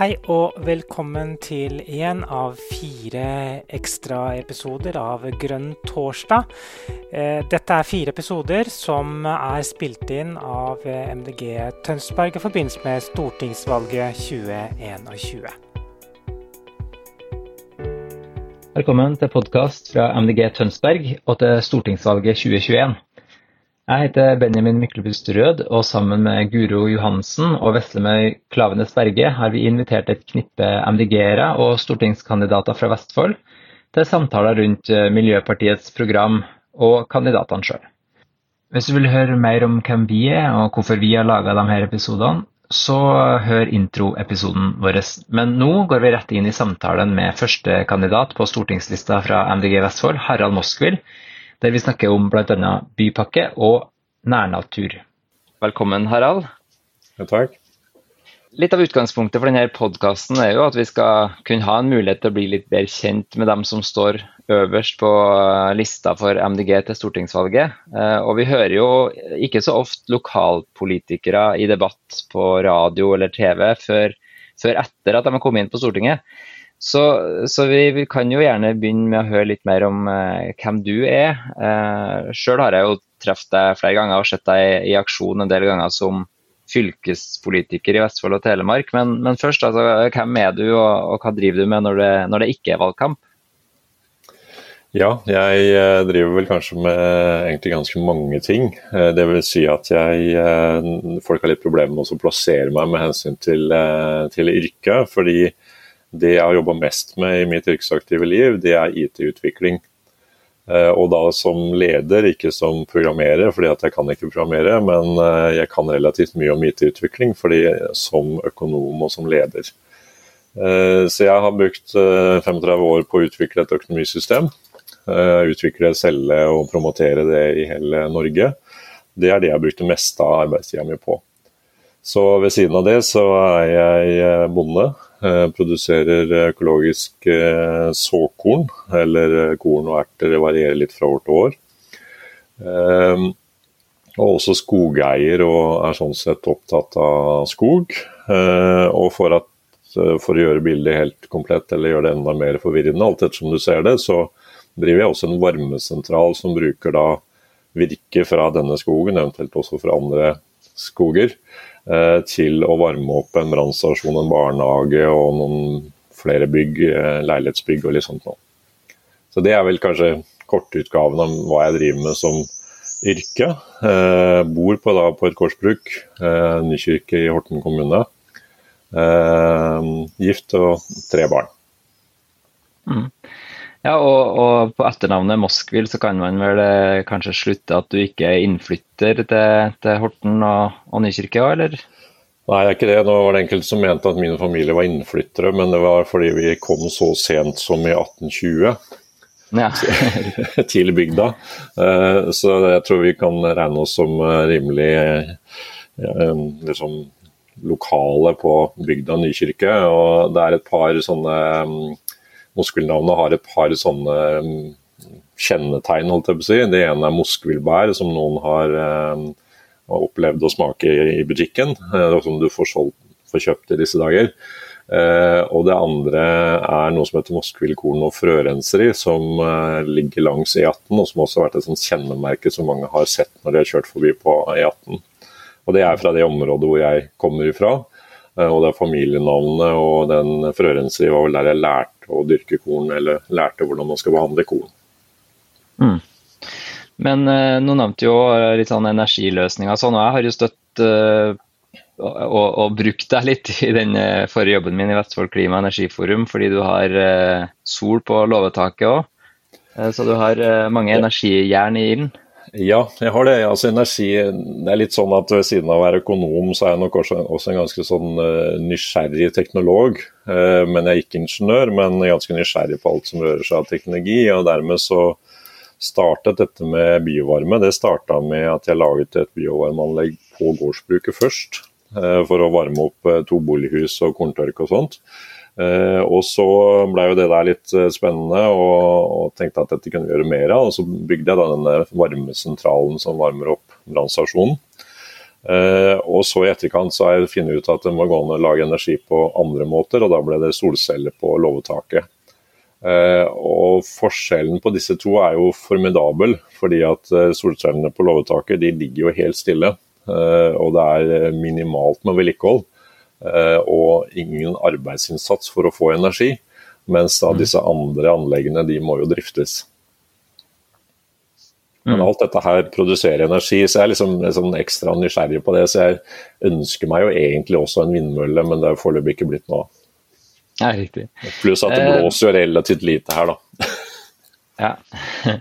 Hei og velkommen til en av fire ekstraepisoder av Grønn torsdag. Eh, dette er fire episoder som er spilt inn av MDG Tønsberg i forbindelse med stortingsvalget 2021. Velkommen til podkast fra MDG Tønsberg og til stortingsvalget 2021. Jeg heter Benjamin Myklebust Rød, og sammen med Guro Johansen og Veslemøy Klavenes Berge har vi invitert et knippe MDG-ere og stortingskandidater fra Vestfold til samtaler rundt eh, Miljøpartiets program og kandidatene sjøl. Hvis du vil høre mer om hvem vi er og hvorfor vi har laga disse episodene, så hør introepisoden vår. Men nå går vi rett inn i samtalen med førstekandidat på stortingslista fra MDG Vestfold, Harald Moskvil der vi snakker om bl.a. bypakke og nærnatur. Velkommen, Harald. Ja, takk. Litt av utgangspunktet for denne podkasten er jo at vi skal kunne ha en mulighet til å bli litt bedre kjent med dem som står øverst på lista for MDG til stortingsvalget. Eh, og vi hører jo ikke så ofte lokalpolitikere i debatt på radio eller TV før, før etter at de har kommet inn på Stortinget. Så, så vi, vi, kan jo gjerne begynne med å høre litt mer om eh, hvem du er. Eh, Sjøl har jeg jo truffet deg flere ganger og sett deg i, i, aksjon en del ganger som fylkespolitiker i Vestfold og Telemark. Men, men først, altså, hvem er du, og, og hva driver du med når det, når det ikke er valgkamp? Ja, jeg eh, driver vel kanskje med egentlig ganske mange ting. Eh, det vil si at jeg eh, Folk har litt problemer med å plassere meg med hensyn til, til yrket. fordi det jeg har jobba mest med i mitt yrkesaktive liv, det er IT-utvikling. Eh, og da som leder, ikke som programmerer, fordi jeg kan ikke programmere, men eh, jeg kan relativt mye om IT-utvikling fordi som økonom og som leder. Eh, så jeg har brukt 35 år på å utvikle et økonomisystem. Utvikle, selge og promotere det i hele Norge. Det er det jeg har brukt det meste av arbeidstida mi på. Så ved siden av det så er jeg bonde. Eh, produserer økologisk eh, såkorn, eller eh, korn og erter. Det varierer litt fra år til år. Og også skogeier og er sånn sett opptatt av skog. Og for, at, for å gjøre bildet helt komplett eller gjøre det enda mer forvirrende, alt ettersom du ser det, så driver jeg også en varmesentral som bruker da virke fra denne skogen, eventuelt også fra andre skoger, til å varme opp en brannstasjon, en barnehage og noen flere bygg, eh, leilighetsbygg og litt sånt noe. Så det er vel kanskje kortutgaven av hva jeg driver med som yrke. Eh, bor på, da, på et gårdsbruk, eh, Nykirke i Horten kommune. Eh, gift og tre barn. Mm. Ja, og, og, på etternavnet Moskvil så kan man vel eh, kanskje slutte at du ikke er innflytter til, til Horten og, og Nykirke òg, eller? Nei, det er ikke det. Nå var det enkelte som mente at min familie var innflyttere, men det var fordi vi kom så sent som i 1820 ja. til bygda. Eh, så jeg tror vi kan regne oss som eh, rimelig liksom, lokale på bygda Nykirke. Og det er et par sånne Moskvilnavnet har et par sånne mm, kjennetegn, holdt jeg på å si. Det ene er moskvilbær, som noen har eh, opplevd å smake i, butikken, eh, som du får, solgt, får kjøpt i disse dager. Eh, og det andre er noe som heter moskvilkorn og frørenseri, som eh, ligger langs E18, og som også har vært et sånt kjennemerke som mange har sett når de har kjørt forbi på E18. Og Det er fra det området hvor jeg kommer ifra. Eh, og det er familienavnet og den frørenseri var vel der jeg lærte å dyrke korn, eller lærte hvordan man skal behandle korn. Mm. Men uh, nå nevnte jo litt sånn energiløsninger sånn, og jeg har jo støtt uh, og, og, brukt deg litt i den forrige jobben min i Vestfold klima- og energiforum, fordi du har uh, sol på låvetaket òg. Så du har mange energijern i ilden. Ja, jeg har det. Altså energi Det er litt sånn at ved siden av å være økonom, så er jeg nok også, også en ganske sånn uh, nysgjerrig teknolog. Uh, men jeg er ikke ingeniør, men ganske nysgjerrig på alt som rører seg av teknologi. Og dermed så startet dette med biovarme. Det starta med at jeg laget et biovarmeanlegg på gårdsbruket først. Uh, for å varme opp to bolighus og korntørk og sånt. Uh, og så ble jo det der litt uh, spennende, og, og, tenkte at dette kunne vi gjøre mer av. Og så bygde jeg da denne varmesentralen som varmer opp brannstasjonen. Og så i etterkant så har jeg funnet ut at det må gå an å lage energi på andre måter, og da ble det solceller på låvetaket. Og forskjellen på disse to er jo formidabel, fordi at solcellene på låvetaket ligger jo helt stille. Og det er minimalt med vedlikehold. Og ingen arbeidsinnsats for å få energi. Mens da mm. disse andre anleggene de må jo driftes. Men mm. alt dette her produserer energi, så jeg er liksom, liksom ekstra nysgjerrig på det. Så jeg ønsker meg jo egentlig også en vindmølle, men det er foreløpig ikke blitt noe Ja, riktig. Pluss at det eh, blåser jo relativt lite her, da. ja.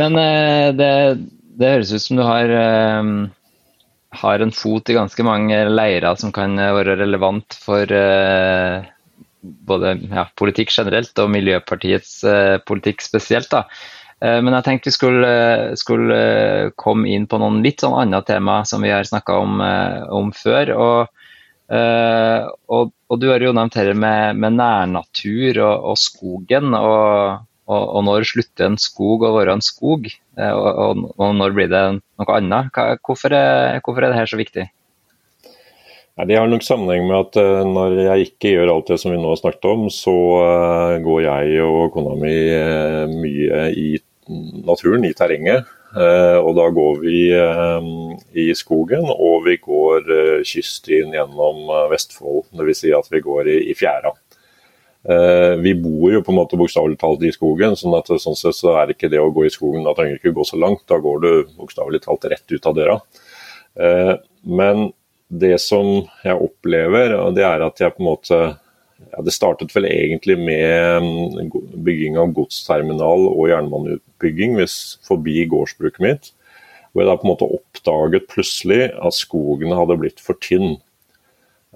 Men eh, det, det, høres ut som du har, eh, har en fot i ganske mange leirer som kan være relevant for både ja, politikk generelt og Miljøpartiets eh, politikk spesielt. da. Eh, men jeg tenkte vi skulle, skulle, komme inn på noen litt sånn andre tema som vi har snakka om, eh, om, før. Og, og, og, du har jo nevnt dette med, med nærnatur og, og skogen. Og, og, når slutter en skog å være en skog, og, når blir det noe annet? Hvorfor er, hvorfor er dette så viktig? Nei, Det har nok sammenheng med at uh, når jeg ikke gjør alt det som vi nå har snakket om, så uh, går jeg og kona mi uh, mye i naturen, i terrenget. og da går vi i skogen, og vi går kyststien gjennom Vestfold. Dvs. Si at vi går i, i fjæra. Vi bor jo på en måte bokstavelig talt i skogen, sånn at sånn sett så er ikke det å gå i skogen, da trenger du ikke gå så langt. Da går du bokstavelig talt rett ut av døra. men det som jeg opplever, det er at jeg på en måte ja, Det startet vel egentlig med mm, bygging av godsterminal og jernbaneutbygging forbi gårdsbruket mitt. Hvor jeg da på en måte oppdaget plutselig at skogen hadde blitt for tynn.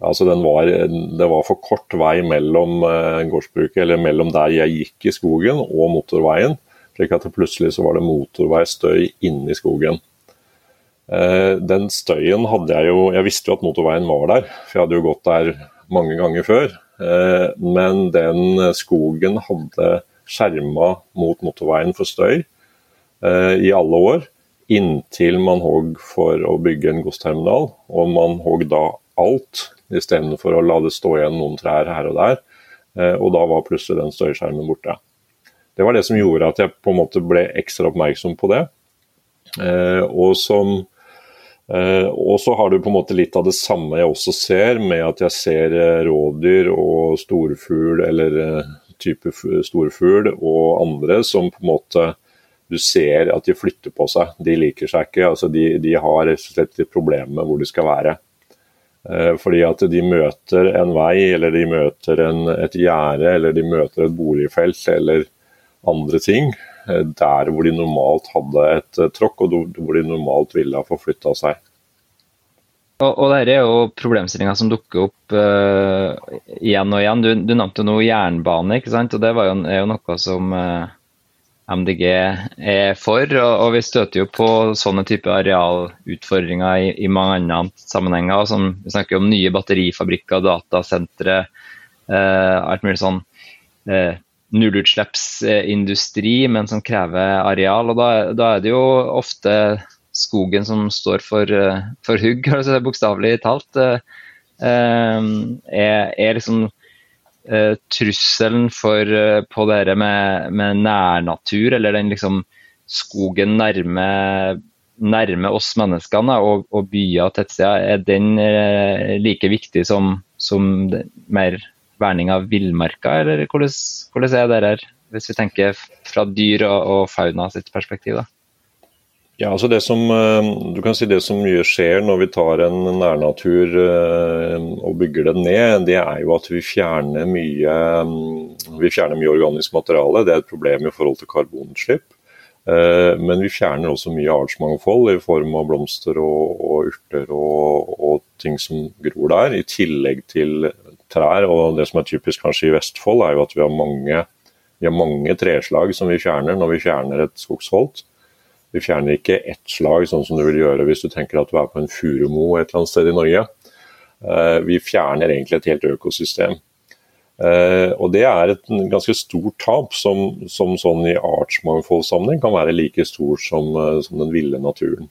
Altså var, Det var for kort vei mellom uh, gårdsbruket, eller mellom der jeg gikk i skogen og motorveien. slik at plutselig så var det motorveistøy inni skogen. Eh, den støyen hadde jeg jo Jeg visste jo at motorveien var der, for jeg hadde jo gått der mange ganger før. Eh, men den skogen hadde skjerma mot motorveien for støy eh, i alle år. Inntil man hogg for å bygge en godsterminal, og man hogg da alt istedenfor å la det stå igjen noen trær her og der. Og da var plutselig den støyskjermen borte. Det var det som gjorde at jeg på en måte ble ekstra oppmerksom på det. Og som Uh, og så har du på en måte litt av det samme jeg også ser, med at jeg ser rådyr og storfugl eller type storfugl og andre som på en måte du ser at de flytter på seg. De liker seg ikke. altså De, de har rett og slett problemer med hvor de skal være. Fordi at de møter en vei, eller de møter en, et gjerde, eller de møter et boligfelt eller andre ting Eh, der hvor de normalt hadde et eh, tråkk, og hvor de normalt ville ha forflytta seg. Og, og Dette er jo problemstillinga som dukker opp uh, igjen og igjen. Du, du nevnte noe jernbane, ikke sant? og det jo, er jo noe som MDG er for. Og, og, vi støter jo på sånne type arealutfordringer i, i, mange andre sammenhenger. Som, vi snakker om nye batterifabrikker, datasentre, eh, alt mulig sånn nullutslippsindustri, men som krever areal. og Da, da er det jo ofte skogen som står for, eh, for hugg, altså bokstavelig talt. Eh, eh, er, er liksom trusselen for, på det med, med, nærnatur, eller den liksom skogen nærme, nærme oss menneskene og, og byer og tettsteder, er den like viktig som, som mer verning av villmarka, eller hvordan, hvordan er det her, hvis vi tenker fra dyr og, og fauna sitt perspektiv? da? Ja, altså det som, eh, du kan si det som mye skjer når vi tar en nærnatur eh, og bygger den ned, det er jo at vi fjerner mye, mm, vi fjerner mye organisk materiale. Det er et problem i forhold til karbonutslipp. Eh, men vi fjerner også mye artsmangfold i form av blomster og, og urter og, og, ting som gror der, i tillegg til trær. Og det som er typisk kanskje i Vestfold, er jo at vi har mange, vi har mange treslag som vi fjerner når vi fjerner et skogsholt. Vi fjerner ikke ett slag, sånn som du vil gjøre hvis du tenker at du er på en furumo et eller annet sted i Norge. Eh, vi fjerner egentlig et helt økosystem. Uh, og Det er et ganske stort tap, som, som sånn i artsmangfoldsammenheng kan være like stort som, uh, som den ville naturen.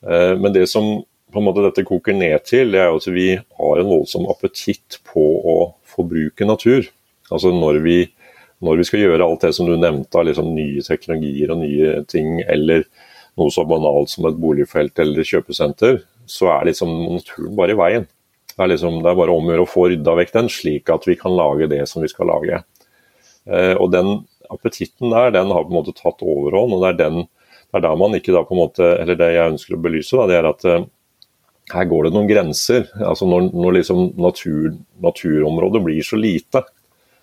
Men det som på en måte dette koker ned til, det er at vi har en voldsom appetitt på å forbruke natur. Altså når vi, når vi skal gjøre alt det som du nevnte av liksom nye teknologier og nye ting, eller noe så banalt som et boligfelt eller kjøpesenter, så er liksom naturen bare i veien. Det er, liksom, det er bare om å gjøre å få rydda vekk den, slik at vi kan lage det som vi skal lage. Eh, og den appetitten der, den har på en måte tatt overhånd. og det er, den, det er der man ikke da på en måte, eller Det jeg ønsker å belyse, da, det er at uh, her går det noen grenser. altså Når, når liksom natur, naturområdet blir så lite,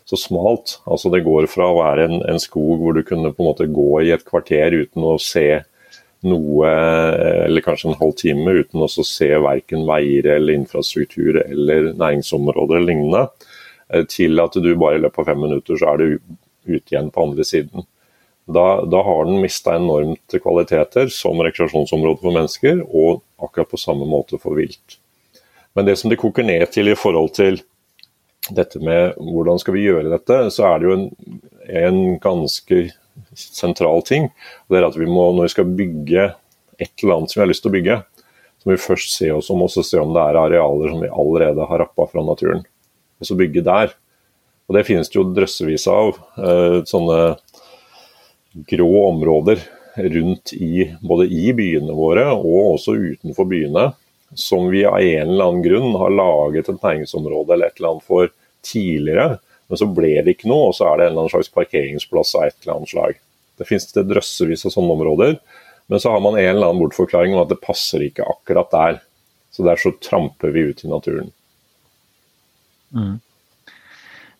så smalt. altså Det går fra å være en, en, skog hvor du kunne på en måte gå i et kvarter uten å se noe, eller kanskje en halv time uten å se verken veier eller infrastruktur eller næringsområder eller lignende, eh, til at du bare i løpet av fem minutter så er du ute igjen på andre siden. Da, da har den mista enormt kvaliteter som rekreasjonsområde for mennesker, og akkurat på samme måte for vilt. Men det som det koker ned til i forhold til dette med hvordan skal vi gjøre dette, så er det jo en, en ganske sentral ting. det er at vi må, Når vi skal bygge et eller annet som vi har lyst til å bygge, så må vi først se oss om og se om det er arealer som vi allerede har rappa fra naturen. Og så bygge der. Og Det finnes det jo drøssevis av. Eh, sånne grå områder rundt i både i byene våre og også utenfor byene, som vi av en eller annen grunn har laget et næringsområde eller et eller annet for tidligere. Men så ble det ikke noe, og så er det en eller annen slags parkeringsplass av et eller annet slag. Det finnes det drøssevis av sånne områder, men så har man en eller annen bortforklaring om at det passer ikke akkurat der. Så der så tramper vi ut i naturen. Mm.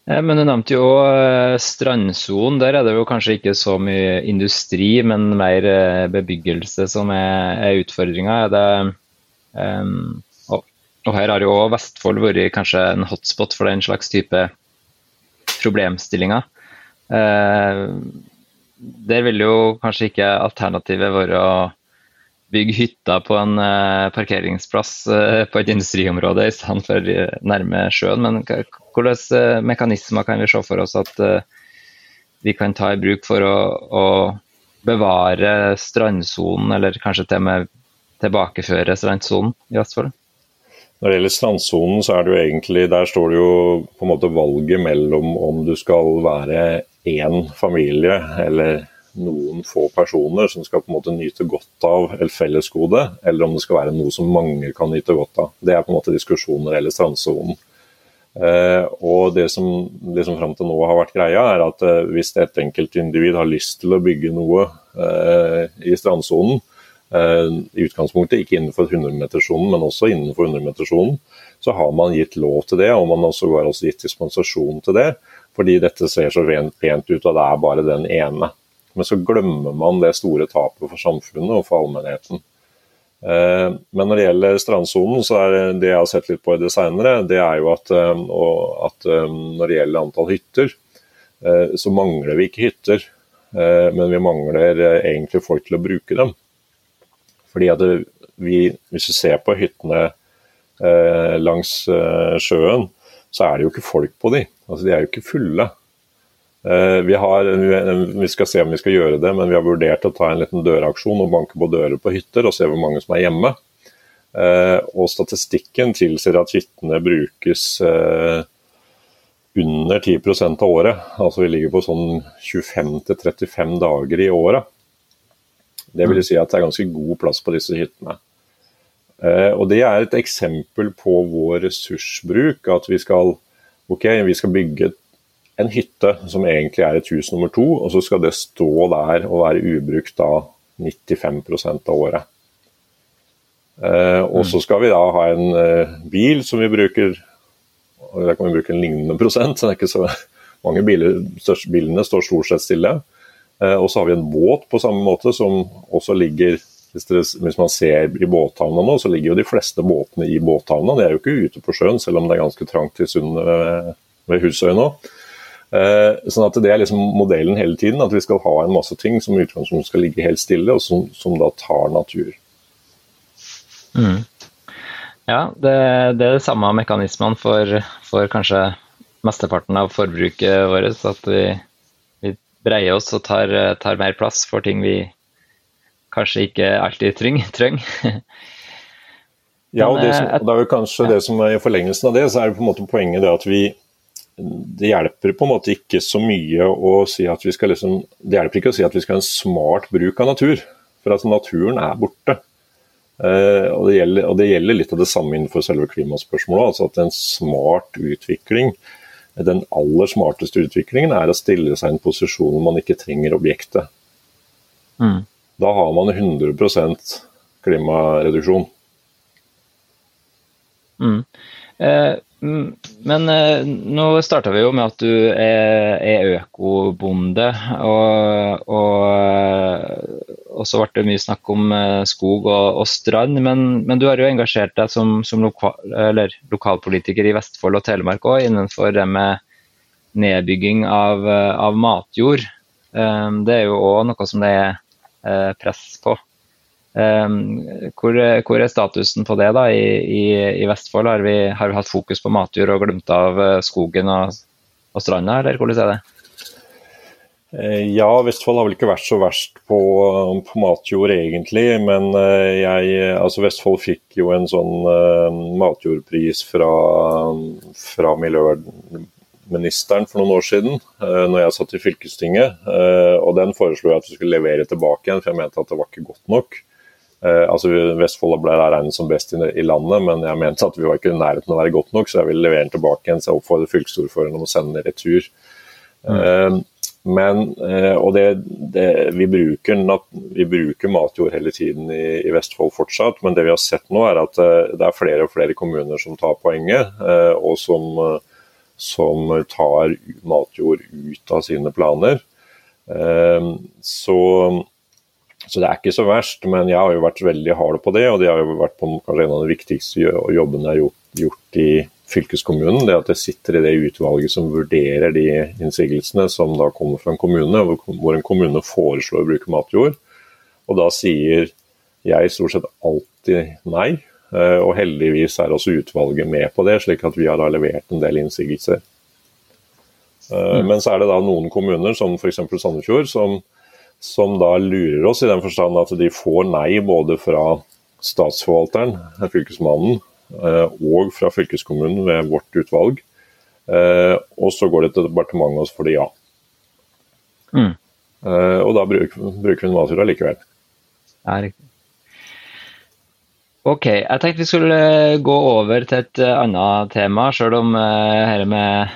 Men du nevnte jo eh, strandsonen. Der er det jo kanskje ikke så mye industri, men mer eh, bebyggelse som er, er utfordringa. Um, og, og, her har jo Vestfold vært kanskje en hotspot for den slags type problemstillinger. Uh, der vil jo kanskje ikke alternativet være å bygge hytta på en uh, parkeringsplass uh, på et industriområde i stedet for nærme sjøen. Men hvilke eh, mekanismer kan vi se for oss at eh, vi kan ta i bruk for å, å bevare strandsonen, eller kanskje til og med tilbakeføre strandsonen i Vestfold? Når det gjelder strandsonen, så er det jo egentlig Der står det jo på en måte valget mellom om du skal være én familie eller noen få personer som skal på en måte nyte godt av et fellesgode, eller om det skal være noe som mange kan nyte godt av. Det er på en måte diskusjoner eller strandsonen. Eh, og Det som liksom fram til nå har vært greia, er at eh, hvis et enkeltindivid har lyst til å bygge noe eh, i strandsonen, i utgangspunktet ikke innenfor 100-meterssonen, men også innenfor 100-meterssonen, så har man gitt lov til det, og man har også, også gitt dispensasjon til det. Fordi dette ser så pent ut, og det er bare den ene. Men så glemmer man det store tapet for samfunnet og for allmennheten. Eh, men når det gjelder strandsonen, så er det jeg har sett litt på i det senere, det er jo at, eh, at eh, når det gjelder antall hytter, så mangler vi ikke hytter. Men vi mangler egentlig folk til å bruke dem. Fordi at vi, Hvis vi ser på hyttene langs sjøen, så er det jo ikke folk på de. Altså De er jo ikke fulle. Eh, vi, har, vi, skal se om vi skal gjøre det, men vi har vurdert å ta en liten døraksjon og banke på dører på hytter og se hvor mange som er hjemme. Eh, og statistikken tilsier at hyttene brukes eh, under 10% av året. Altså vi ligger på sånn 25-35 dager i året. Det vil si at det er ganske god plass på disse hyttene. Og Det er et eksempel på vår ressursbruk. At vi skal, okay, vi skal bygge en hytte som egentlig er et hus nummer to, og så skal det stå der og være ubrukt da 95% av året. Eh, og så skal vi da ha en eh, bil som vi bruker og Der kan vi bruke en lignende prosent, så det er ikke så mange biler. bilene står stort sett stille. Eh, og så har vi en båt på samme måte som også ligger hvis, dere, hvis, man ser i båthavna nå, så ligger jo de fleste båtene i båthavna. De er jo ikke ute på sjøen, selv om det er ganske trangt i sundet ved, ved Husøy nå. Eh, sånn at Det er liksom modellen hele tiden, at vi skal ha en masse ting som utgangspunkt skal ligge helt stille, og som, som da tar natur. Mm. Ja, det, det, er det samme mekanismene for, for, kanskje mesteparten av forbruket vårt. At vi breier oss og tar, tar, mer plass for ting vi kanskje ikke alltid trenger. Ja, og det, som, og det er jo kanskje ja. det som er i forlengelsen av det, så er det på en måte poenget det at vi det hjelper på en måte ikke så mye å si at vi skal liksom Det hjelper ikke å si at vi skal ha en smart bruk av natur, for at naturen er borte. Uh, og, det gjelder, og, det gjelder, litt av det samme innenfor selve klimaspørsmålet. altså at En smart utvikling, den aller smarteste utviklingen, er å stille seg i en posisjon hvor man ikke trenger objektet. Mm. Da har man 100 klimareduksjon. Mm. Eh, men eh, nå starta vi jo med at du er, er økobonde. Og, og, eh, så ble det mye snakk om eh, skog og, og strand. Men, men, du har jo engasjert deg som, som lokal, lokalpolitiker i Vestfold og Telemark òg innenfor det med nedbygging av, av matjord. Eh, det er jo òg noe som det er eh, press på. Hvor, hvor, er statusen på det da? I, i, i Vestfold har vi, har vi, hatt fokus på matjord og glemt av eh, skogen og, og stranda, eller hvordan er det? Eh, ja, Vestfold har vel ikke vært så verst på, på matjord egentlig. Men eh, jeg, altså Vestfold fikk jo en sånn matjordpris fra, fra miljøministeren for noen år siden, når jeg satt i fylkestinget. Og Den foreslo jeg at vi skulle levere tilbake igjen, for jeg mente at det var ikke godt nok. Eh, altså Vestfold ble regnet som best i, i, landet, men jeg mente at vi var ikke i nærheten av å være godt nok, så jeg ville levere den tilbake igjen. Så jeg oppfordret fylkesordføreren om å sende den i retur. Mm. Eh, men, eh, og det, det, vi, bruker, vi, bruker, matjord hele tiden i, i, Vestfold fortsatt, men det vi har sett nå er at eh, det er flere og flere kommuner som tar poenget, eh, og som, som, tar matjord ut av sine planer. Eh, så så det er ikke så verst, men jeg har jo vært veldig hard på det. Og det har jo vært på kanskje en av de viktigste jobbene jeg har gjort, gjort i fylkeskommunen. Det at jeg sitter i det utvalget som vurderer de innsigelsene som da kommer fra en kommune, hvor en kommune foreslår å bruke matjord. Og da sier jeg stort sett alltid nei. Eh, og heldigvis er også utvalget med på det, slik at vi har levert en del innsigelser. Eh, mm. Men så er det da noen kommuner, som f.eks. Sandefjord, som som da lurer oss i den forstand at de får nei både fra statsforvalteren, fylkesmannen, og fra fylkeskommunen ved vårt utvalg. Eh, og så går det til departementet, og så får de ja. Mm. Eh, og da bruker, bruker vi Natura likevel. Ja, riktig. Ok, jeg tenkte vi skulle gå over til et annet tema, selv om dette med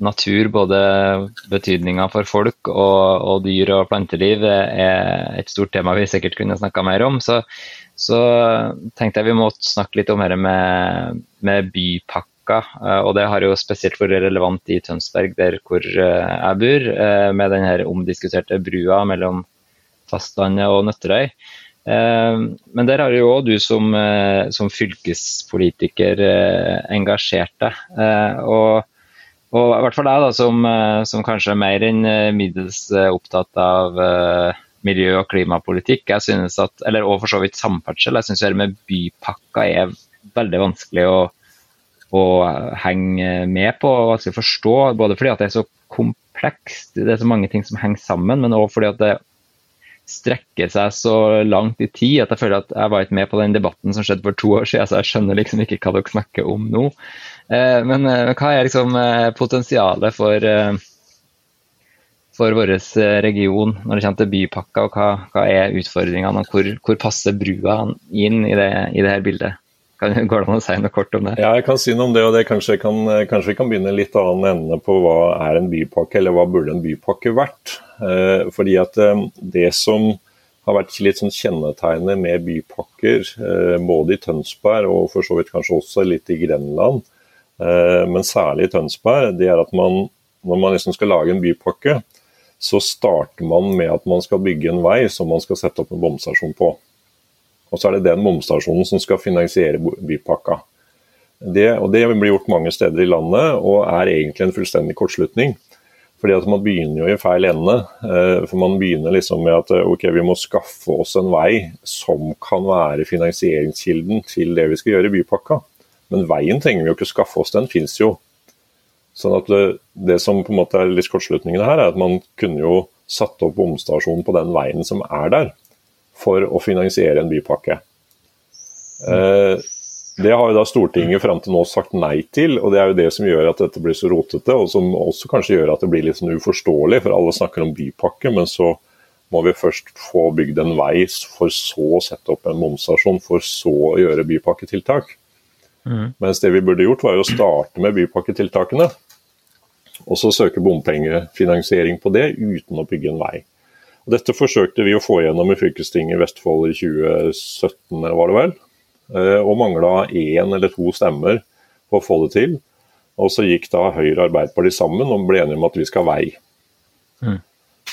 natur, både betydninga for folk og, og, dyr og planteliv, er et stort tema vi sikkert kunne snakka mer om. Så, så, tenkte jeg vi måtte snakke litt om dette med, med bypakka. Eh, og det har jo spesielt vært relevant i Tønsberg, der hvor eh, jeg bor, eh, med den omdiskuterte brua mellom fastlandet og Nøtterøy. Men der har jo òg du som, som, fylkespolitiker engasjert deg. Og og i hvert fall jeg, da, som, som kanskje er mer enn middels opptatt av miljø- og klimapolitikk, jeg synes at, eller og for så vidt samferdsel, jeg syns det med bypakka er veldig vanskelig å, å henge med på og vanskelig å forstå. Både fordi at det er så komplekst, det er så mange ting som henger sammen, men òg fordi at det strekker seg så langt i tid at jeg føler at jeg var ikke med på den debatten som skjedde for to år siden, så jeg skjønner liksom ikke hva dere snakker om nå. Eh, men eh, hva er liksom eh, potensialet for, for vår region når det kommer til bypakka, og hva, hva er utfordringene, og hvor, hvor, passer brua inn i det, i det her bildet? Kan, går det an å si noe kort om det? Ja, jeg kan si noe om det. og det kanskje, kan, kanskje, vi kan begynne litt annen ende på hva er en bypakke, eller hva burde en bypakke vært. Eh, fordi at eh, Det som har vært litt sånn kjennetegnet med bypakker, eh, både i Tønsberg og for så vidt kanskje også litt i Grenland, eh, men særlig i Tønsberg, det er at man, når man liksom skal lage en bypakke, så starter man med at man skal bygge en vei som man skal sette opp en bomstasjon på. Og så er det den bomstasjonen som skal finansiere bypakka. Det, og det blir gjort mange steder i landet, og er egentlig en fullstendig kortslutning. Fordi at Man begynner jo i feil ende. Eh, for Man begynner liksom med at ok, vi må skaffe oss en vei som kan være finansieringskilden til det vi skal gjøre i bypakka. Men veien trenger vi jo ikke skaffe oss, den finnes jo. Sånn at det, det, som på en måte er litt kortslutningen her, er at man kunne jo satt opp bomstasjonen på den veien som er der for å finansiere en bypakke. Eh, det har jo da Stortinget fram til nå sagt nei til, og det er jo det som gjør at dette blir så rotete, og som også kanskje gjør at det blir litt sånn uforståelig, for alle snakker om bypakke, men så må vi først få bygd en vei, for så å sette opp en bomstasjon, for så å gjøre bypakketiltak. Mm. Mens det vi burde gjort, var jo å starte med bypakketiltakene, og så søke bompengefinansiering på det uten å bygge en vei. Og dette forsøkte vi å få gjennom i fylkestinget i Vestfold i 2017, eller var det vel? Eh, og mangla én eller to stemmer på å få det til. Og så gikk da Høyre og Arbeiderpartiet sammen og ble enige om at vi skal ha vei. Mm.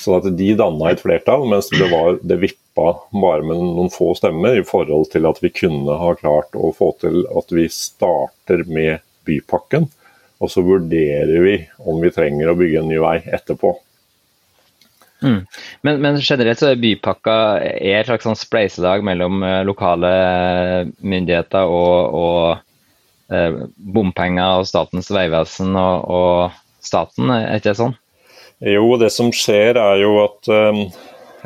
Så at de danna et flertall, mens det, var, det vippa bare med noen få stemmer i forhold til at vi kunne ha klart å få til at vi starter med bypakken. Og så vurderer vi om vi trenger å bygge en ny vei etterpå. Mm. Men, men, generelt så er bypakka er et slags sånn spleiselag mellom eh, lokale myndigheter og, og eh, bompenger og Statens vegvesen og, og, staten, er ikke det sånn? Jo, det som skjer er jo at um,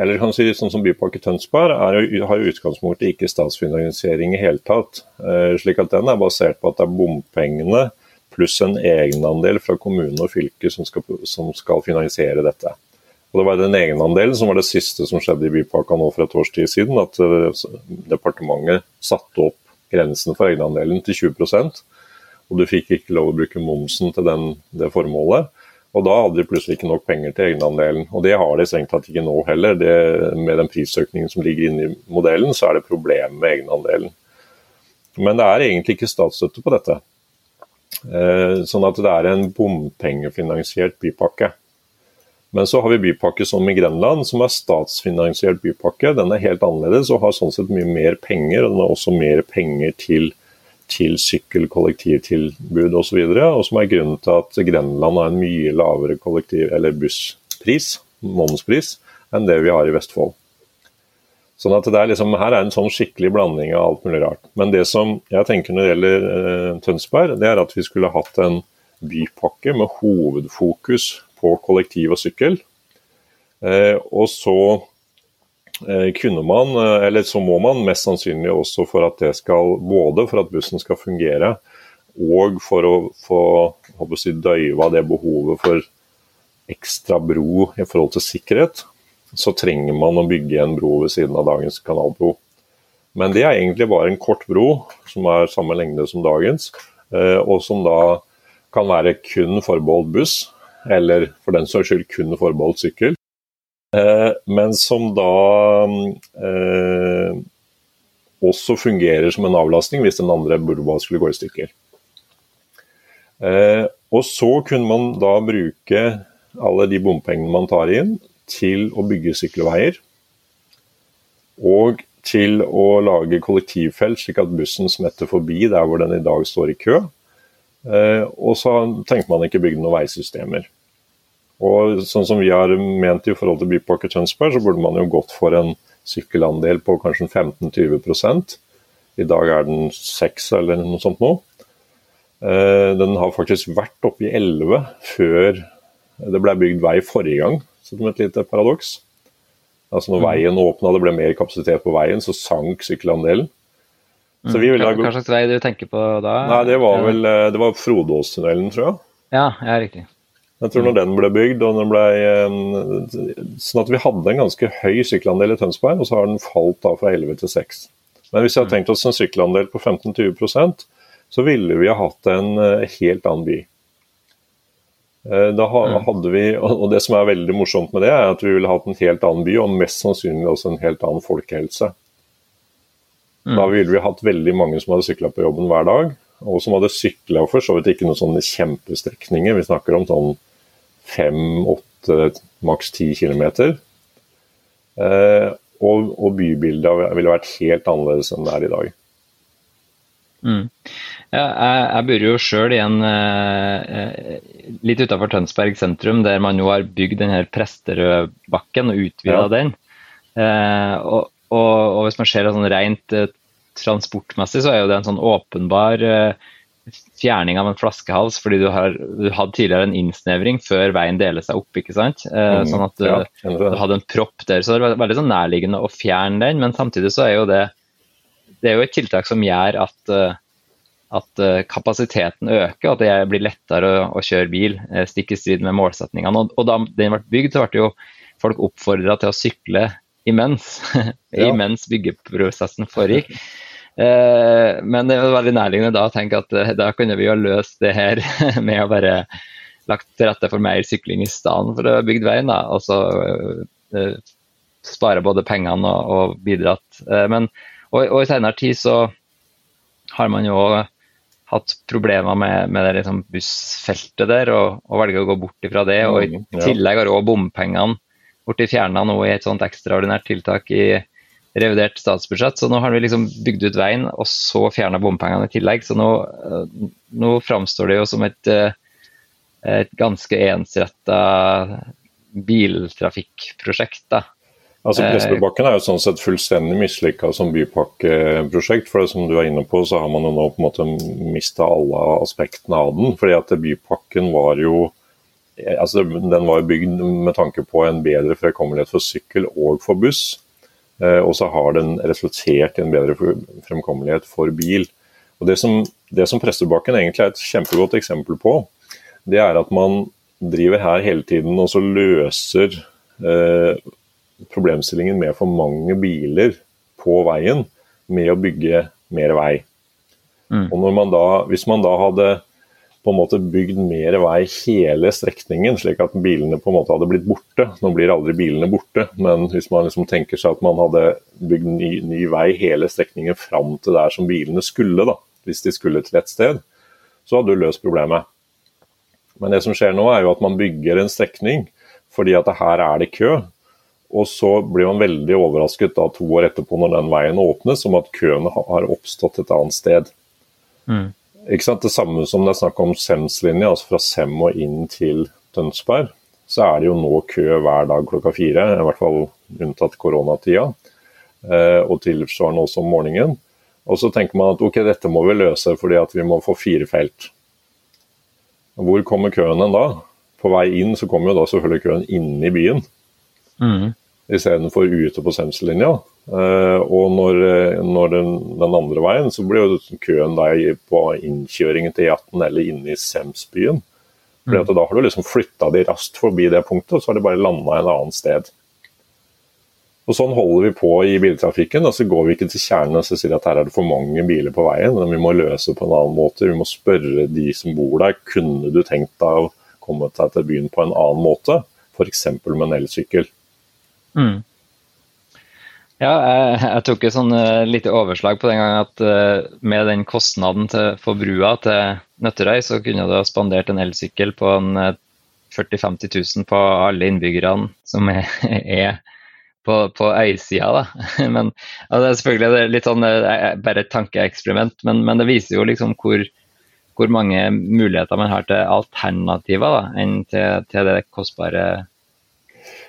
eller kan si sånn som Bypakke Tønsberg er, har jo utgangspunktet ikke statsfinansiering i hele tatt. Uh, slik at den er basert på at det er bompengene pluss en egenandel fra kommune og fylke som skal, som skal finansiere dette. Og Det var den egenandelen som var det siste som skjedde i bypakka nå for et års tid siden. At eh, departementet satte opp grensen for egenandelen til 20% og du fikk ikke lov å bruke momsen til den, det formålet. Og da hadde de plutselig ikke nok penger til egenandelen. Og det har de strengt tatt ikke nå heller. Det, med den prisøkningen som ligger inne i modellen, så er det problem med egenandelen. Men det er egentlig ikke statsstøtte på dette. Eh, sånn at det er en bompengefinansiert bypakke. Men så har vi bypakke som i Grenland, som er statsfinansiert bypakke. Den er helt annerledes og har sånn sett mye mer penger. og Den har også mer penger til, til sykkel, kollektivtilbud osv. Og, så og som er grunnen til at Grenland har en mye lavere kollektiv- eller busspris, momspris, enn det vi har i Vestfold. Sånn at det er liksom, Her er en sånn skikkelig blanding av alt mulig rart. Men det som jeg tenker når det gjelder eh, Tønsberg, det er at vi skulle hatt en bypakke med hovedfokus på kollektiv og sykkel. Eh, og så eh, kunne man, eh, eller så må man mest sannsynlig også for at det skal Både for at bussen skal fungere, og for å få å si, døyva det behovet for ekstra bro i forhold til sikkerhet, så trenger man å bygge en bro ved siden av dagens kanalbro. Men det er egentlig bare en kort bro som er samme lengde som dagens, og som da kan være kun forbeholdt buss eller for den saks skyld kun forbeholdt sykkel. Eh, men som da eh, også fungerer som en avlastning hvis den andre burba skulle gå i stykker. Eh, og så kunne man da bruke alle de bompengene man tar inn, til å bygge sykkelveier. Og til å lage kollektivfelt, slik at bussen smetter forbi der hvor den i dag står i kø. Eh, og så tenker man ikke bygge noen veisystemer. Og sånn som vi har ment i forhold til Bypakke Tønsberg, så burde man jo gått for en sykkelandel på kanskje 15-20 I dag er den 6 eller noe sånt nå. Eh, den har faktisk vært oppe i 11 før det ble bygd vei forrige gang, som et lite paradoks. Altså når mm. veien åpna det ble mer kapasitet på veien, så sank sykkelandelen. Så vi mm. Hva, hva slags vei du tenker på da? Nei, Det var vel eh, det var Frodåstunnelen, tror jeg. Ja, ja, riktig. Jeg tror når den ble bygd, og den ble, eh, sånn at vi hadde en ganske høy sykkelandel i Tønsberg, og så har den falt da fra 11 til 6. Men hvis vi hadde mm. tenkt oss en sykkelandel på 15-20% så ville vi ha hatt en eh, helt annen by. Eh, da mm. hadde vi, og Det som er veldig morsomt med det, er at vi ville hatt en helt annen by, og mest sannsynlig også en helt annen folkehelse. Da mm. ville vi hatt veldig mange som hadde sykla på jobben hver dag, og som hadde sykla for så vidt ikke noen sånne kjempestrekninger. Vi snakker om sånn fem, åtte, maks ti kilometer. Eh, og, og, bybildet ville vært helt annerledes enn det er i dag. Mm. Ja, jeg, jeg, bor jo sjøl i en eh, litt utafor Tønsberg sentrum, der man nå har bygd denne Presterødbakken og utvida ja. den. Eh, og, og, og, hvis man ser det sånn rent eh, transportmessig, så er jo det en sånn åpenbar eh, fjerning av en flaskehals, fordi du, har, du hadde tidligere en innsnevring før veien deler seg opp. ikke sant? Eh, mm, sånn at du, ja, du, hadde en propp der. Så det var veldig sånn nærliggende å fjerne den, men samtidig så er jo det det er jo et tiltak som gjør at, at kapasiteten øker, at det blir lettere å, å kjøre bil, stikk i strid med målsetningene. Og, og da den ble bygd, så ble jo folk oppfordra til å sykle imens, ja. imens byggeprosessen foregikk. Eh, men det er veldig nærliggende da å tenke at eh, da kunne vi jo løst det her med å bare lagt til rette for mer sykling i stedet for å bygge veien. da, og så eh, spare både pengene og, og bidratt. Eh, men, og, og, i senere tid så har man jo hatt problemer med, med det liksom bussfeltet der, og, og velger å gå bort ifra det. Og i mm, tillegg har òg bompengene blitt fjerna nå i et sånt ekstraordinært tiltak i revidert statsbudsjett. Så nå har vi liksom bygd ut veien og så fjerna bompengene i tillegg. Så nå, eh, nå framstår det jo som et, eh, et ganske ensretta biltrafikkprosjekt. da. Altså Prestebakken er jo sånn sett fullstendig mislykka som bypakkeprosjekt. for det Som du er inne på, så har man jo nå på en måte mista alle aspektene av den. fordi at Bypakken var jo altså Den var bygd med tanke på en bedre fremkommelighet for sykkel og for buss. Eh, og så har den resultert i en bedre fremkommelighet for bil. Og Det som, det som Prestebakken egentlig er et kjempegodt eksempel på, det er at man driver her hele tiden og så løser eh, problemstillingen med for mange biler på veien med å bygge mer vei. Mm. Og man da, Hvis man da hadde på en måte bygd mer vei hele strekningen, slik at bilene på en måte hadde blitt borte. Nå blir aldri bilene borte, men hvis man liksom tenker seg at man hadde bygd ny, ny vei hele strekningen fram til der som bilene skulle, da, hvis de skulle til et sted, så hadde du løst problemet. Men det som skjer nå, er jo at man bygger en strekning fordi at her er det kø. Og så blir man veldig overrasket da to år etterpå når den veien åpnes, om at køen har oppstått et annet sted. Mm. Ikke sant? Det samme som det er snakk om Sems-linja, altså fra Sem og inn til Tønsberg. Så er det jo nå kø hver dag klokka fire, i hvert fall unntatt koronatida. Eh, og tilsvarende også om morgenen. Og så tenker man at ok, dette må vi løse fordi at vi må få fire felt. Hvor kommer køen da? På vei inn så kommer jo da selvfølgelig køen inne i byen. Mm. Istedenfor ute på Semslinja. Uh, og når, eh, når den, den, andre veien, så blir jo køen der på innkjøringen til E18 eller inne i Semsbyen. Fordi at Da har du liksom flytta de raskt forbi det punktet, og så har de bare landa et annet sted. Og Sånn holder vi på i biltrafikken. og Så går vi ikke til kjernen og sier at her er det for mange biler på veien. Men vi må løse det på en annen måte. Vi må spørre de som bor der kunne du tenkt deg å komme deg til byen på en annen måte. F.eks. med en elsykkel. Mm. Ja, jeg, jeg, tok et sånn uh, lite overslag på den gangen at uh, med den kostnaden til, for brua til Nøtterøy, så kunne du ha spandert en elsykkel på en uh, 40 000-50 000 på alle innbyggerne som er, er på, på øysida. men ja, Det er selvfølgelig litt sånn, bare et tankeeksperiment, men, men, det viser jo liksom hvor, hvor mange muligheter man har til alternativer da, enn til, til det kostbare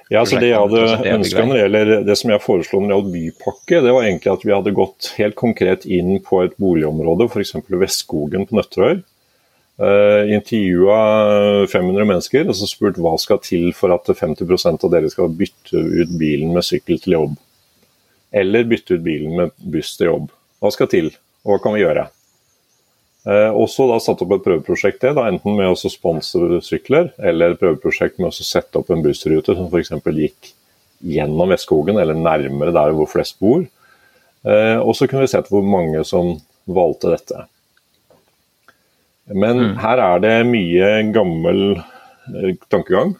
ja, så Det jeg hadde ønska når det gjelder det som jeg foreslo når det gjaldt bypakke, det var egentlig at vi hadde gått helt konkret inn på et boligområde, f.eks. Vestskogen på Nøtterøy. Uh, Intervjua 500 mennesker og så spurt hva skal til for at 50% av dere skal bytte ut bilen med sykkel til jobb. Eller bytte ut bilen med buss til jobb. Hva skal til, og hva kan vi gjøre? Eh, også da satt opp et prøveprosjekt det, da, enten med å sponse sykler, eller et prøveprosjekt med å sette opp en bussrute som f.eks. gikk gjennom Vestskogen, eller nærmere der hvor flest bor. Eh, og så kunne vi sett hvor mange som valgte dette. Men mm. her er det mye gammel eh, tankegang.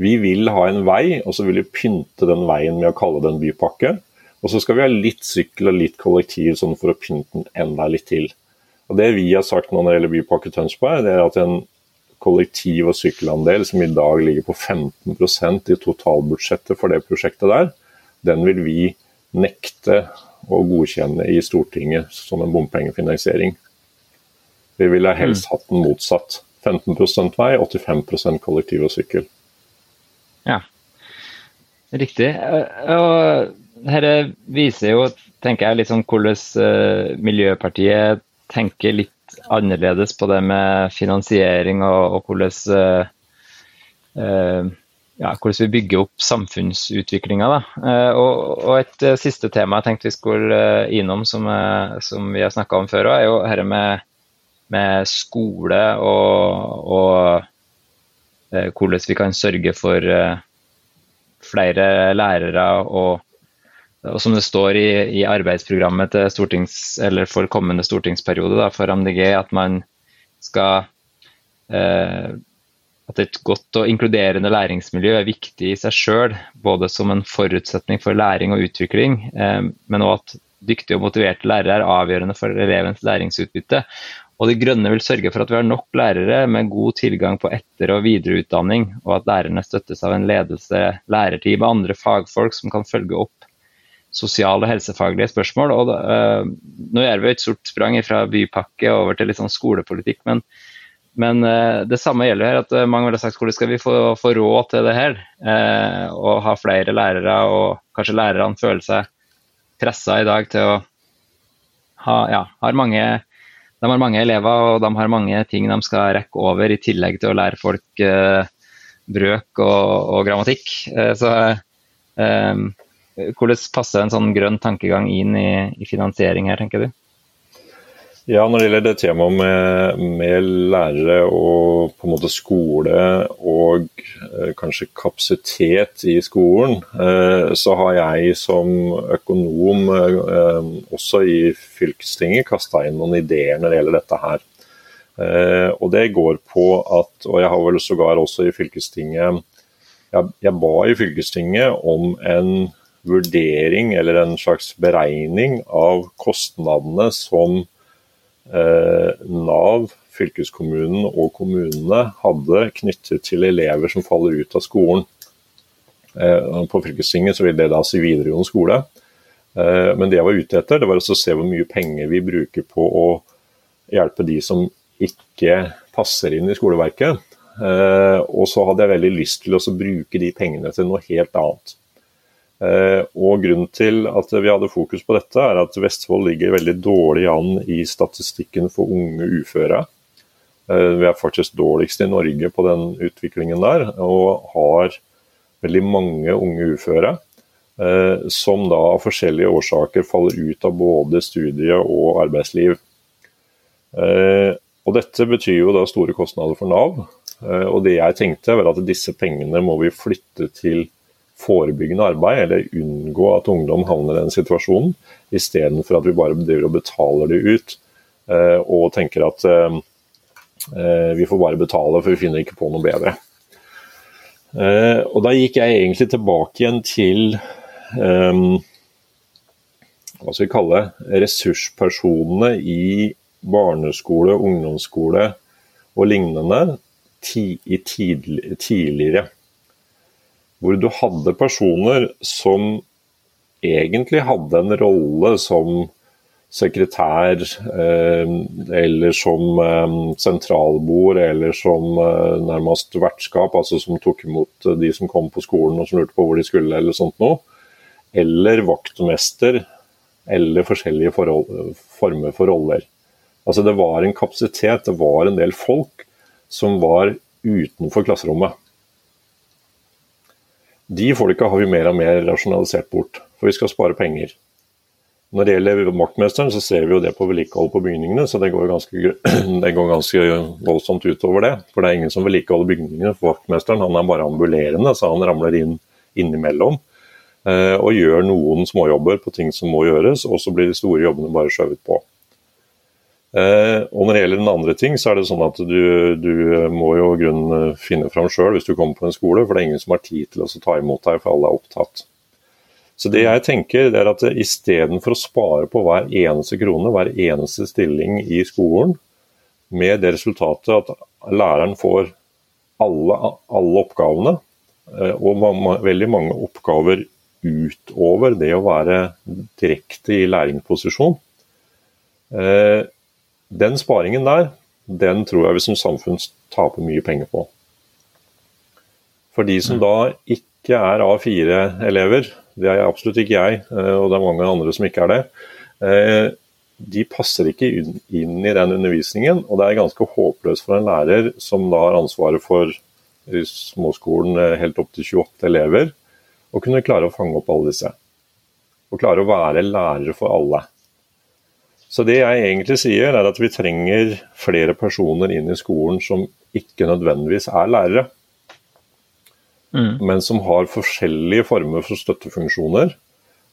Vi vil ha en vei, og så vil vi pynte den veien med å kalle det en bypakke. Og så skal vi ha litt sykkel og litt kollektiv sånn for å pynte den enda litt til. Og Det vi har sagt nå når det gjelder Bypakke Tønsberg, det er at en kollektiv- og sykkelandel som i dag ligger på 15% i totalbudsjettet for det prosjektet der, den vil vi nekte å godkjenne i Stortinget som en bompengefinansiering. Vi ville helst hatt den motsatt. 15% vei, 85% kollektiv og sykkel. Ja, riktig. Og dette viser jo, tenker jeg, litt sånn hvordan eh, Miljøpartiet tenker litt annerledes på det med finansiering og, og hvordan uh, uh, ja, hvordan vi bygger opp samfunnsutviklinga. Eh, og, og, et siste tema jeg tenkte vi skulle innom, som, som, vi har snakka om før, er jo dette med, med, skole og, og hvordan vi kan sørge for flere lærere. Og, og, som det står i, i arbeidsprogrammet for kommende stortingsperiode da, for MDG, at man skal at et godt og inkluderende læringsmiljø er viktig i seg sjøl, både som en forutsetning for læring og utvikling, eh, men òg at dyktige og motiverte lærere er avgjørende for elevens læringsutbytte. Og De Grønne vil sørge for at vi har nok lærere med god tilgang på etter- og videreutdanning, og at lærerne støttes av en ledelse, lærerteam og andre fagfolk som kan følge opp sosiale helsefaglige spørsmål. Og, uh, nå gjør vi et stort sprang fra bypakke over til litt sånn skolepolitikk, men men uh, det samme gjelder her, at mange vil ha sagt hvordan skal vi få, få råd til det her? Og ha flere lærere, og kanskje lærerne føler seg pressa i dag til å ha ja, har mange, De har mange elever og de har mange ting de skal rekke over, i tillegg til å lære folk brøk og, og grammatikk. så hvordan passer en sånn grønn tankegang inn i, i finansiering her, tenker du? Ja, Når det gjelder det temaet med, med, lærere og på en måte skole og eh, kanskje kapasitet i skolen, eh, så har jeg som økonom eh, også i fylkestinget kasta inn noen ideer når det gjelder dette her. Eh, og det går på at, og jeg har vel sågar også i fylkestinget jeg, jeg ba i fylkestinget om en vurdering eller en slags beregning av kostnadene som Eh, Nav, fylkeskommunen og kommunene hadde knyttet til elever som faller ut av skolen. Eh, på fylkestinget så vil det da si videregående skole. Eh, men det jeg var ute etter, det var å se hvor mye penger vi bruker på å hjelpe de som ikke passer inn i skoleverket. Og så hadde jeg veldig lyst til å bruke de pengene til noe helt annet. Eh, og Grunnen til at vi hadde fokus på dette, er at Vestfold ligger veldig dårlig an i statistikken for unge uføre. Eh, vi er faktisk dårligst i Norge på den utviklingen der, og har veldig mange unge uføre. Eh, som da av forskjellige årsaker faller ut av både studie og arbeidsliv. Og Dette betyr jo da store kostnader for Nav. Og det jeg tenkte var at disse pengene må vi flytte til forebyggende arbeid, eller unngå at ungdom havner i den situasjonen, istedenfor at vi bare driver og betaler det ut eh, og tenker at eh, eh, vi får bare betale, for vi finner ikke på noe bedre. Og Da gikk jeg egentlig tilbake igjen til hva skal vi kalle ressurspersonene i barneskole, ungdomsskole og lignende i tidligere hvor du hadde personer som egentlig hadde en rolle som sekretær, eh, eller som eh, sentralbord, eller som eh, nærmest vertskap, altså som tok imot de som kom på skolen og som lurte på hvor de skulle, eller sånt noe. Eller vaktmester, eller forskjellige forhold, former for roller. Altså Det var en kapasitet, det var en del folk som var utenfor klasserommet. De folka har vi mer og mer rasjonalisert bort, for vi skal spare penger. Når det gjelder vaktmesteren, så ser vi jo det på vedlikehold på bygningene, så det går, ganske, det går ganske voldsomt utover det. For det er ingen som vedlikeholder bygningene. For vaktmesteren han er bare ambulerende, så han ramler inn innimellom. Eh, og gjør noen småjobber på ting som må gjøres, og så blir de store jobbene bare skjøvet på. Eh, og Når det gjelder den andre ting, så er det sånn at du, du må jo grunnen finne fram sjøl hvis du kommer på en skole, for det er ingen som har tid til å ta imot deg, for alle er opptatt. Så det jeg tenker er at Istedenfor å spare på hver eneste krone, hver eneste stilling i skolen, med det resultatet at læreren får alle, alle oppgavene, eh, og veldig mange oppgaver utover det å være direkte i læringsposisjon, eh, den sparingen der, den tror jeg vi som samfunn taper mye penger på. For de som mm. da ikke er A4-elever, det er absolutt ikke jeg, eh, og det er mange andre som ikke er det, eh, de passer ikke inn i den undervisningen. Og det er ganske håpløst for en lærer som da har ansvaret for i småskolen helt opp til 28 elever, å kunne klare å fange opp alle disse. Og klare å være lærere for alle. Så det jeg egentlig sier, er at vi trenger flere personer inn i skolen som ikke nødvendigvis er lærere, mm. men som har forskjellige former for støttefunksjoner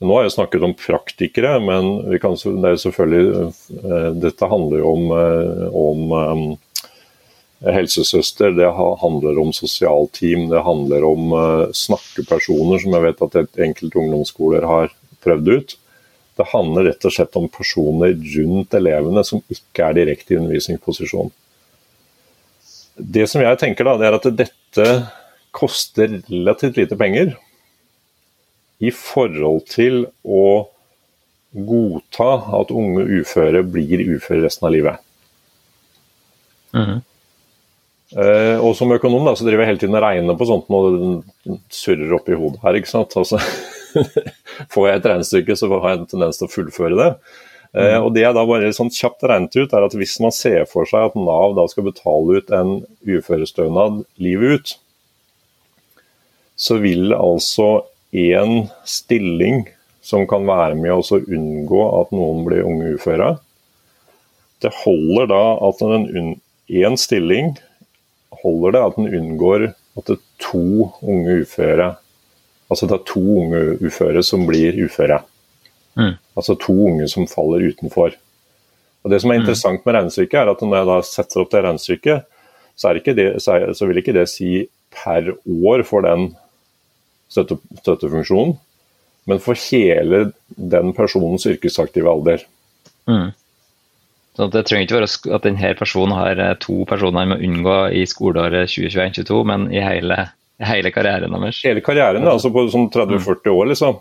nå har jeg snakket om praktikere, men kan, det selvfølgelig, eh, dette handler jo om, eh, om um, helsesøster, det handler om sosialteam, det handler om snakkepersoner, som jeg vet at enkelte ungdomsskoler har prøvd ut. Det handler rett og slett om personer rundt elevene som ikke er direkte i undervisningsposisjon. Det som jeg tenker da, det er at dette koster relativt lite penger i forhold til å godta at unge uføre blir uføre resten av livet. Mm -hmm. Uh, og som økonom da, så driver jeg hele tiden og regner på sånt når det surrer opp i hodet her. ikke sant? Altså, får jeg et regnestykke, så har jeg en tendens til å fullføre det. Eh, mhm. og Det jeg da bare sånn kjapt regnet ut, er at hvis man ser for seg at Nav da skal betale ut en uførestønad livet ut, så vil altså én stilling som kan være med å unngå at noen blir unge uføre. Det holder da at én stilling holder det at den unngår at det to unge uføre Altså det er to unge uføre som blir uføre. Mm. Altså to unge som faller utenfor. Og Det som er mm. interessant med regnestykket, er at når jeg da setter opp det regnestykket, så, det, så vil ikke det si per år for den støtte, støttefunksjonen, men for hele den personens yrkesaktive alder. Mm. Så Det trenger ikke være at denne personen har eh, to personer man må unngå i skoleåret 2021-2022, men i hele, hele, karrieren deres. Hele karrieren, altså på sånn 30-40 år, liksom.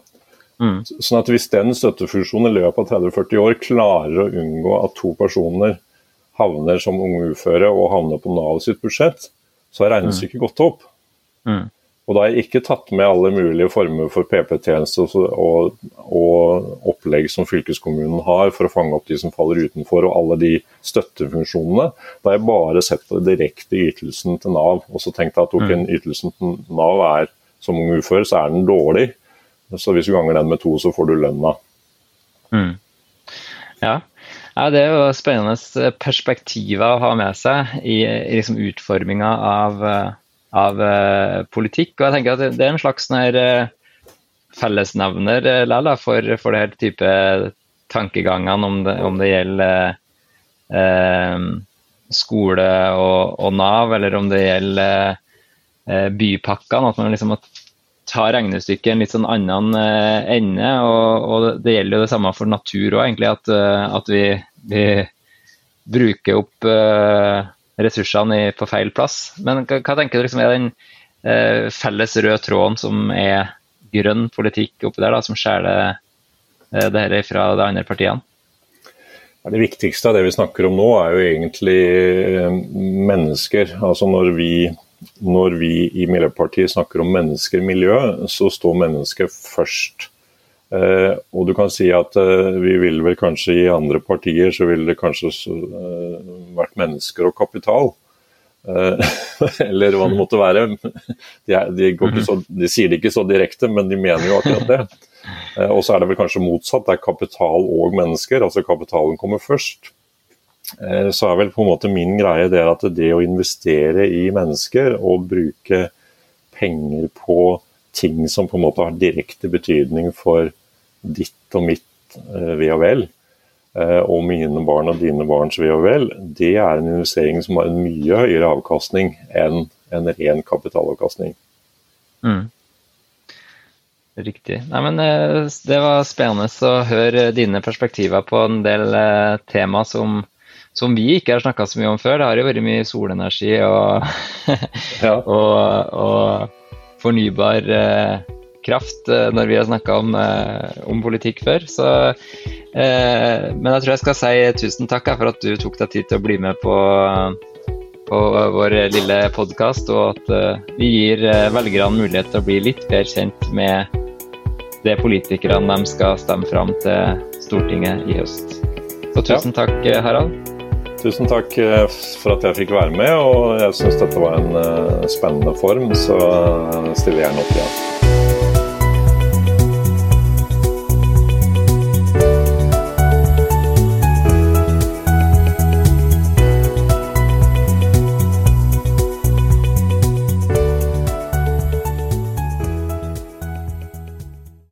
Mm. Sånn at Hvis den støttefunksjonen i løpet av 30-40 år klarer å unngå at to personer havner som unge uføre og havner på Nav sitt budsjett, så er regnestykket mm. gått opp. Mm. Og da har jeg ikke tatt med alle mulige former for PP-tjenester og, og, opplegg som fylkeskommunen har for å fange opp de som faller utenfor, og alle de støttefunksjonene. Da har jeg bare sett på direkte ytelsen til Nav, og så tenkt at ok, mm. ytelsen til Nav er som ung ufør, så er den dårlig. Så hvis du ganger den med to, så får du lønna. Mm. Ja. ja. det er jo spennende perspektiver å ha med seg i, i liksom utforminga av av uh, politikk. Og jeg tenker at det er en slags uh, fellesnevner uh, for, for det her type tankegangene, om det, om det gjelder skole og, og, Nav, eller om det gjelder bypakkene. At man liksom må ta regnestykket en litt sånn annen ende. Og, og, det gjelder jo det samme for natur òg, egentlig. At, at vi, vi, bruker opp ressursene på feil plass. Men hva, hva tenker du liksom er den eh, felles røde tråden som er grønn politikk oppi der, da, som skjærer eh, det her fra de andre partiene? Det viktigste av det vi snakker om nå, er jo egentlig eh, mennesker. Altså når vi, når vi i Miljøpartiet snakker om mennesker og miljø, så står mennesket først. Eh, og du kan si at eh, vi vil vel kanskje i andre partier så ville det kanskje eh, vært mennesker og kapital. Eh, eller hva det måtte være. De, er, de, så, de, sier det ikke så direkte, men de mener jo akkurat det. Eh, og så er det vel kanskje motsatt. Det er kapital og mennesker. Altså kapitalen kommer først. Eh, så er vel på en måte min greie det at det å investere i mennesker og bruke penger på ting som på en måte har direkte betydning for ditt og mitt eh, ve og vel, eh, og mine barn og dine barns ve og vel, det er en investering som har en mye høyere avkastning enn en ren kapitalavkastning. Mm. Riktig. Nei, men eh, Det var spennende å høre dine perspektiver på en del tema som, som vi ikke har snakka så mye om før. Det har jo vært mye solenergi og, ja. og, og fornybar kraft eh, når vi har snakka om, eh, om, politikk før. Så, eh, men jeg tror jeg skal si tusen takk for at du tok deg tid til å bli med på, på vår lille podkast, og at vi gir velgerne mulighet til å bli litt bedre kjent med det politikerne de skal stemme fram til Stortinget i høst. Så tusen takk, Harald. Tusen takk for at jeg fikk være med, og jeg syns dette var en spennende form, så stiller jeg gjerne opp igjen.